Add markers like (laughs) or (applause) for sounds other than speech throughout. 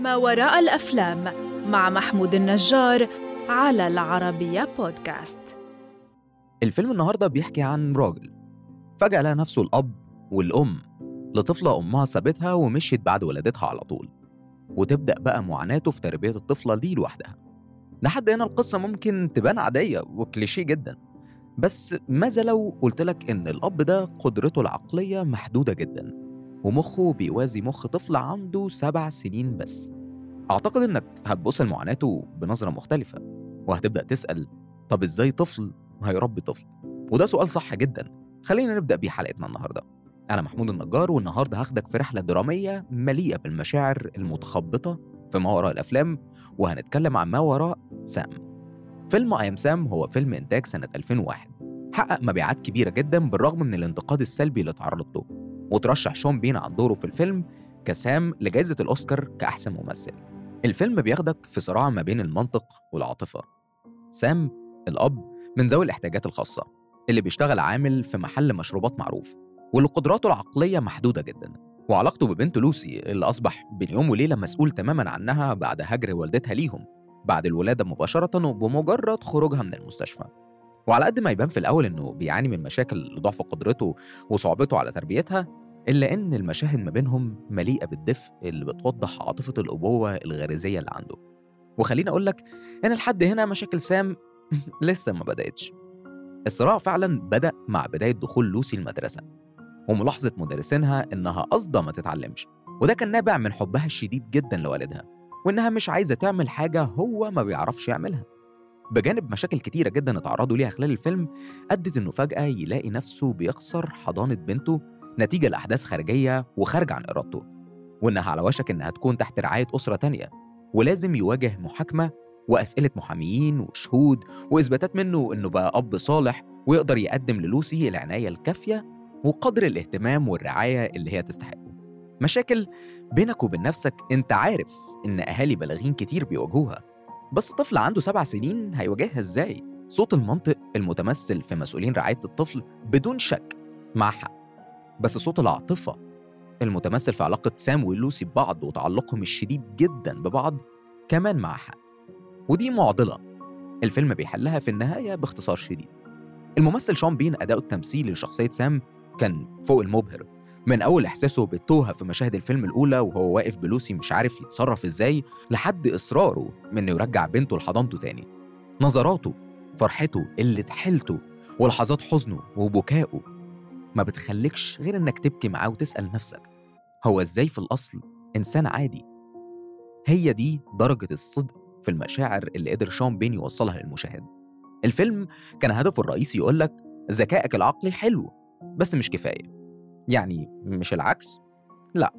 ما وراء الأفلام مع محمود النجار على العربية بودكاست. الفيلم النهارده بيحكي عن راجل فجأة لقى نفسه الأب والأم لطفلة أمها سابتها ومشيت بعد ولادتها على طول وتبدأ بقى معاناته في تربية الطفلة دي لوحدها. لحد هنا القصة ممكن تبان عادية وكليشيه جدا بس ماذا لو قلت لك إن الأب ده قدرته العقلية محدودة جدا؟ ومخه بيوازي مخ طفل عنده سبع سنين بس. أعتقد إنك هتبص لمعاناته بنظرة مختلفة وهتبدأ تسأل طب إزاي طفل هيربي طفل؟ وده سؤال صح جدا. خلينا نبدأ بيه حلقتنا النهاردة. أنا محمود النجار والنهاردة هاخدك في رحلة درامية مليئة بالمشاعر المتخبطة في ما وراء الأفلام وهنتكلم عن ما وراء سام. فيلم أيام سام هو فيلم إنتاج سنة 2001 حقق مبيعات كبيرة جدا بالرغم من الانتقاد السلبي اللي تعرض له. وترشح شون بين عن دوره في الفيلم كسام لجائزة الأوسكار كأحسن ممثل. الفيلم بياخدك في صراع ما بين المنطق والعاطفة. سام الأب من ذوي الاحتياجات الخاصة اللي بيشتغل عامل في محل مشروبات معروف واللي قدراته العقلية محدودة جدا وعلاقته ببنته لوسي اللي أصبح بين يوم وليلة مسؤول تماما عنها بعد هجر والدتها ليهم بعد الولادة مباشرة وبمجرد خروجها من المستشفى. وعلى قد ما يبان في الأول إنه بيعاني من مشاكل لضعف قدرته وصعوبته على تربيتها إلا إن المشاهد ما بينهم مليئة بالدفء اللي بتوضح عاطفة الأبوة الغريزية اللي عنده. وخليني أقول لك إن لحد هنا مشاكل سام (laughs) لسه ما بدأتش. الصراع فعلا بدأ مع بداية دخول لوسي المدرسة وملاحظة مدرسينها إنها قصدة ما تتعلمش وده كان نابع من حبها الشديد جدا لوالدها وإنها مش عايزة تعمل حاجة هو ما بيعرفش يعملها. بجانب مشاكل كتيرة جدا اتعرضوا ليها خلال الفيلم أدت إنه فجأة يلاقي نفسه بيخسر حضانة بنته نتيجة لأحداث خارجية وخارجة عن إرادته وإنها على وشك إنها تكون تحت رعاية أسرة تانية ولازم يواجه محاكمة وأسئلة محاميين وشهود وإثباتات منه إنه بقى أب صالح ويقدر يقدم للوسي العناية الكافية وقدر الاهتمام والرعاية اللي هي تستحقه. مشاكل بينك وبين نفسك أنت عارف إن أهالي بالغين كتير بيواجهوها. بس طفل عنده سبع سنين هيواجهها إزاي؟ صوت المنطق المتمثل في مسؤولين رعاية الطفل بدون شك مع حق. بس صوت العاطفة المتمثل في علاقة سام ولوسي ببعض وتعلقهم الشديد جدا ببعض كمان مع حق. ودي معضلة الفيلم بيحلها في النهاية باختصار شديد. الممثل شون بين أداؤه التمثيلي لشخصية سام كان فوق المبهر. من أول إحساسه بالتوهة في مشاهد الفيلم الأولى وهو واقف بلوسي مش عارف يتصرف إزاي لحد إصراره من يرجع بنته لحضانته تاني. نظراته فرحته قلة حيلته ولحظات حزنه وبكائه ما بتخليكش غير إنك تبكي معاه وتسأل نفسك هو إزاي في الأصل إنسان عادي؟ هي دي درجة الصدق في المشاعر اللي قدر شون بين يوصلها للمشاهد. الفيلم كان هدفه الرئيسي يقولك ذكائك العقلي حلو بس مش كفاية. يعني مش العكس. لا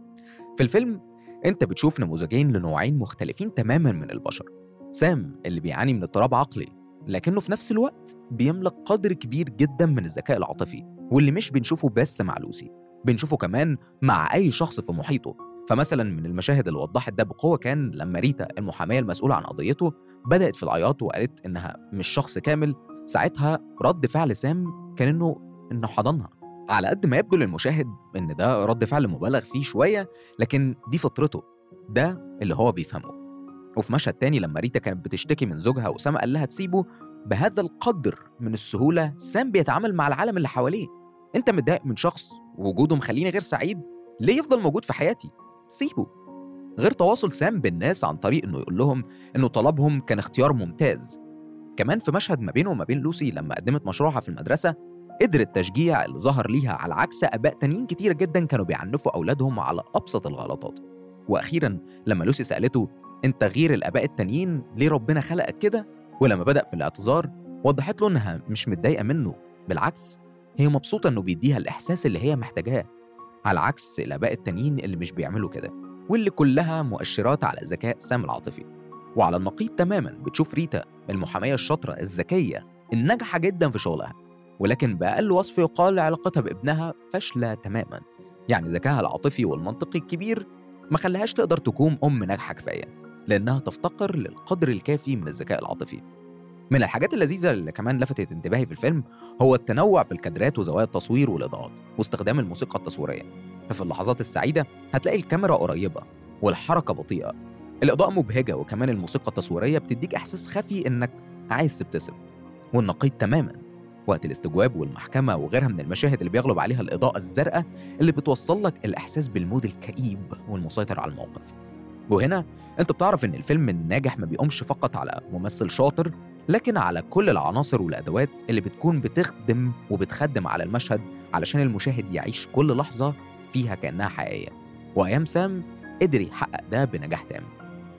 في الفيلم أنت بتشوف نموذجين لنوعين مختلفين تماما من البشر. سام اللي بيعاني من اضطراب عقلي لكنه في نفس الوقت بيملك قدر كبير جدا من الذكاء العاطفي واللي مش بنشوفه بس مع لوسي بنشوفه كمان مع أي شخص في محيطه. فمثلا من المشاهد اللي وضحت ده بقوة كان لما ريتا المحامية المسؤولة عن قضيته بدأت في العياط وقالت إنها مش شخص كامل ساعتها رد فعل سام كان إنه إنه حضنها. على قد ما يبدو للمشاهد إن ده رد فعل مبالغ فيه شوية لكن دي فطرته ده اللي هو بيفهمه. وفي مشهد تاني لما ريتا كانت بتشتكي من زوجها وسام قال لها تسيبه بهذا القدر من السهولة سام بيتعامل مع العالم اللي حواليه. أنت متضايق من شخص وجوده مخليني غير سعيد ليه يفضل موجود في حياتي؟ سيبه. غير تواصل سام بالناس عن طريق إنه يقول لهم إنه طلبهم كان اختيار ممتاز. كمان في مشهد ما بينه وما بين لوسي لما قدمت مشروعها في المدرسة قدر التشجيع اللي ظهر ليها على عكس آباء تانيين كتير جدا كانوا بيعنفوا أولادهم على أبسط الغلطات. وأخيرا لما لوسي سألته أنت غير الآباء التانيين؟ ليه ربنا خلقك كده؟ ولما بدأ في الاعتذار وضحت له إنها مش متضايقة منه. بالعكس هي مبسوطة إنه بيديها الإحساس اللي هي محتاجاه. على عكس الآباء التانيين اللي مش بيعملوا كده واللي كلها مؤشرات على ذكاء سام العاطفي. وعلى النقيض تماما بتشوف ريتا المحامية الشاطرة الذكية الناجحة جدا في شغلها. ولكن بأقل وصف يقال علاقتها بابنها فاشلة تماما. يعني ذكائها العاطفي والمنطقي الكبير ما خلاهاش تقدر تكون أم ناجحة كفاية لأنها تفتقر للقدر الكافي من الذكاء العاطفي. من الحاجات اللذيذة اللي كمان لفتت انتباهي في الفيلم هو التنوع في الكادرات وزوايا التصوير والإضاءات واستخدام الموسيقى التصويرية. ففي اللحظات السعيدة هتلاقي الكاميرا قريبة والحركة بطيئة. الإضاءة مبهجة وكمان الموسيقى التصويرية بتديك إحساس خفي إنك عايز تبتسم والنقيض تماما. وقت الاستجواب والمحكمة وغيرها من المشاهد اللي بيغلب عليها الإضاءة الزرقاء اللي بتوصل لك الإحساس بالمود الكئيب والمسيطر على الموقف. وهنا أنت بتعرف إن الفيلم الناجح ما بيقومش فقط على ممثل شاطر لكن على كل العناصر والأدوات اللي بتكون بتخدم وبتخدم على المشهد علشان المشاهد يعيش كل لحظة فيها كأنها حقيقية. وأيام سام قدر يحقق ده بنجاح تام.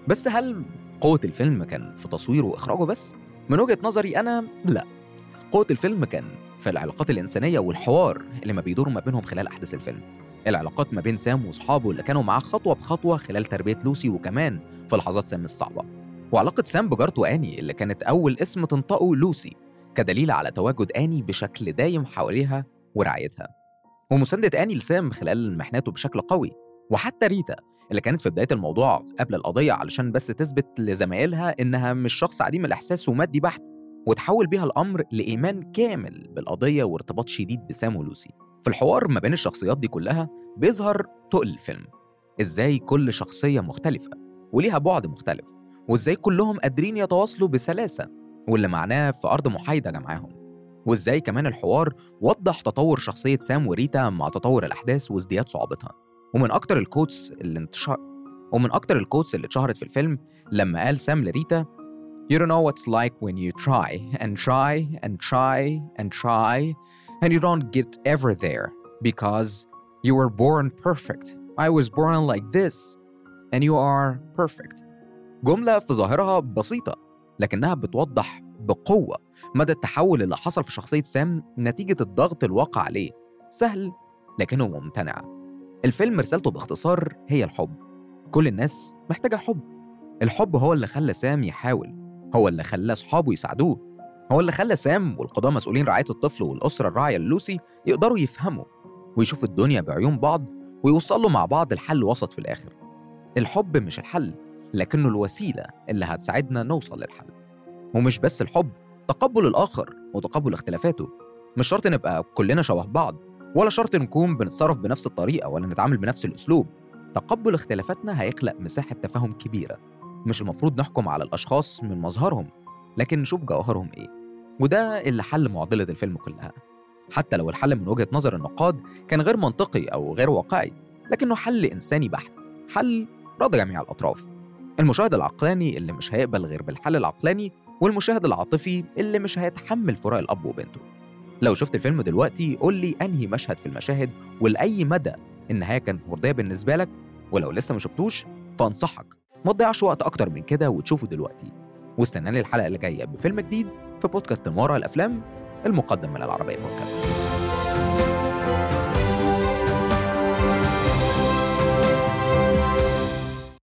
بس هل قوة الفيلم كان في تصويره وإخراجه بس؟ من وجهة نظري أنا لا. قوة الفيلم كان في العلاقات الإنسانية والحوار اللي ما بيدور ما بينهم خلال أحداث الفيلم. العلاقات ما بين سام وصحابه اللي كانوا معاه خطوة بخطوة خلال تربية لوسي وكمان في لحظات سام الصعبة. وعلاقة سام بجارته آني اللي كانت أول اسم تنطقه لوسي كدليل على تواجد آني بشكل دايم حواليها ورعايتها. ومساندة آني لسام خلال محناته بشكل قوي. وحتى ريتا اللي كانت في بداية الموضوع قبل القضية علشان بس تثبت لزمايلها إنها مش شخص عديم الإحساس ومادي بحت. وتحول بيها الأمر لإيمان كامل بالقضية وارتباط شديد بسام ولوسي. في الحوار ما بين الشخصيات دي كلها بيظهر تقل الفيلم. إزاي كل شخصية مختلفة وليها بعد مختلف وإزاي كلهم قادرين يتواصلوا بسلاسة واللي معناه في أرض محايدة جمعاهم وإزاي كمان الحوار وضح تطور شخصية سام وريتا مع تطور الأحداث وازدياد صعوبتها. ومن أكتر ال quotes اللي انتشر ومن أكتر الكوتس اللي اتشهرت في الفيلم لما قال سام لريتا You don't know what's like when you try and try and try and try and you don't get ever there because you were born perfect. I was born like this and you are perfect. جملة في ظاهرها بسيطة لكنها بتوضح بقوة مدى التحول اللي حصل في شخصية سام نتيجة الضغط الواقع عليه. سهل لكنه ممتنع. الفيلم رسالته باختصار هي الحب. كل الناس محتاجة حب. الحب هو اللي خلى سام يحاول. هو اللي خلى أصحابه يساعدوه. هو اللي خلى سام والقضاة مسؤولين رعاية الطفل والأسرة الراعية للوسي يقدروا يفهموا ويشوفوا الدنيا بعيون بعض ويوصلوا مع بعض الحل وسط في الآخر. الحب مش الحل لكنه الوسيلة اللي هتساعدنا نوصل للحل. ومش بس الحب تقبل الآخر وتقبل اختلافاته. مش شرط نبقى كلنا شبه بعض ولا شرط نكون بنتصرف بنفس الطريقة ولا نتعامل بنفس الأسلوب. تقبل اختلافاتنا هيخلق مساحة تفاهم كبيرة. مش المفروض نحكم على الأشخاص من مظهرهم لكن نشوف جوهرهم إيه. وده اللي حل معضلة الفيلم كلها. حتى لو الحل من وجهة نظر النقاد كان غير منطقي أو غير واقعي لكنه حل إنساني بحت حل راضي جميع الأطراف. المشاهد العقلاني اللي مش هيقبل غير بالحل العقلاني والمشاهد العاطفي اللي مش هيتحمل فراق الأب وبنته. لو شفت الفيلم دلوقتي قول لي أنهي مشهد في المشاهد ولأي مدى النهاية كانت مرضية بالنسبة لك ولو لسه ما شفتوش فأنصحك ما تضيعش وقت أكتر من كده وتشوفه دلوقتي. واستناني الحلقة اللي جاية بفيلم جديد في بودكاست ورا الأفلام المقدم من العربية بودكاست.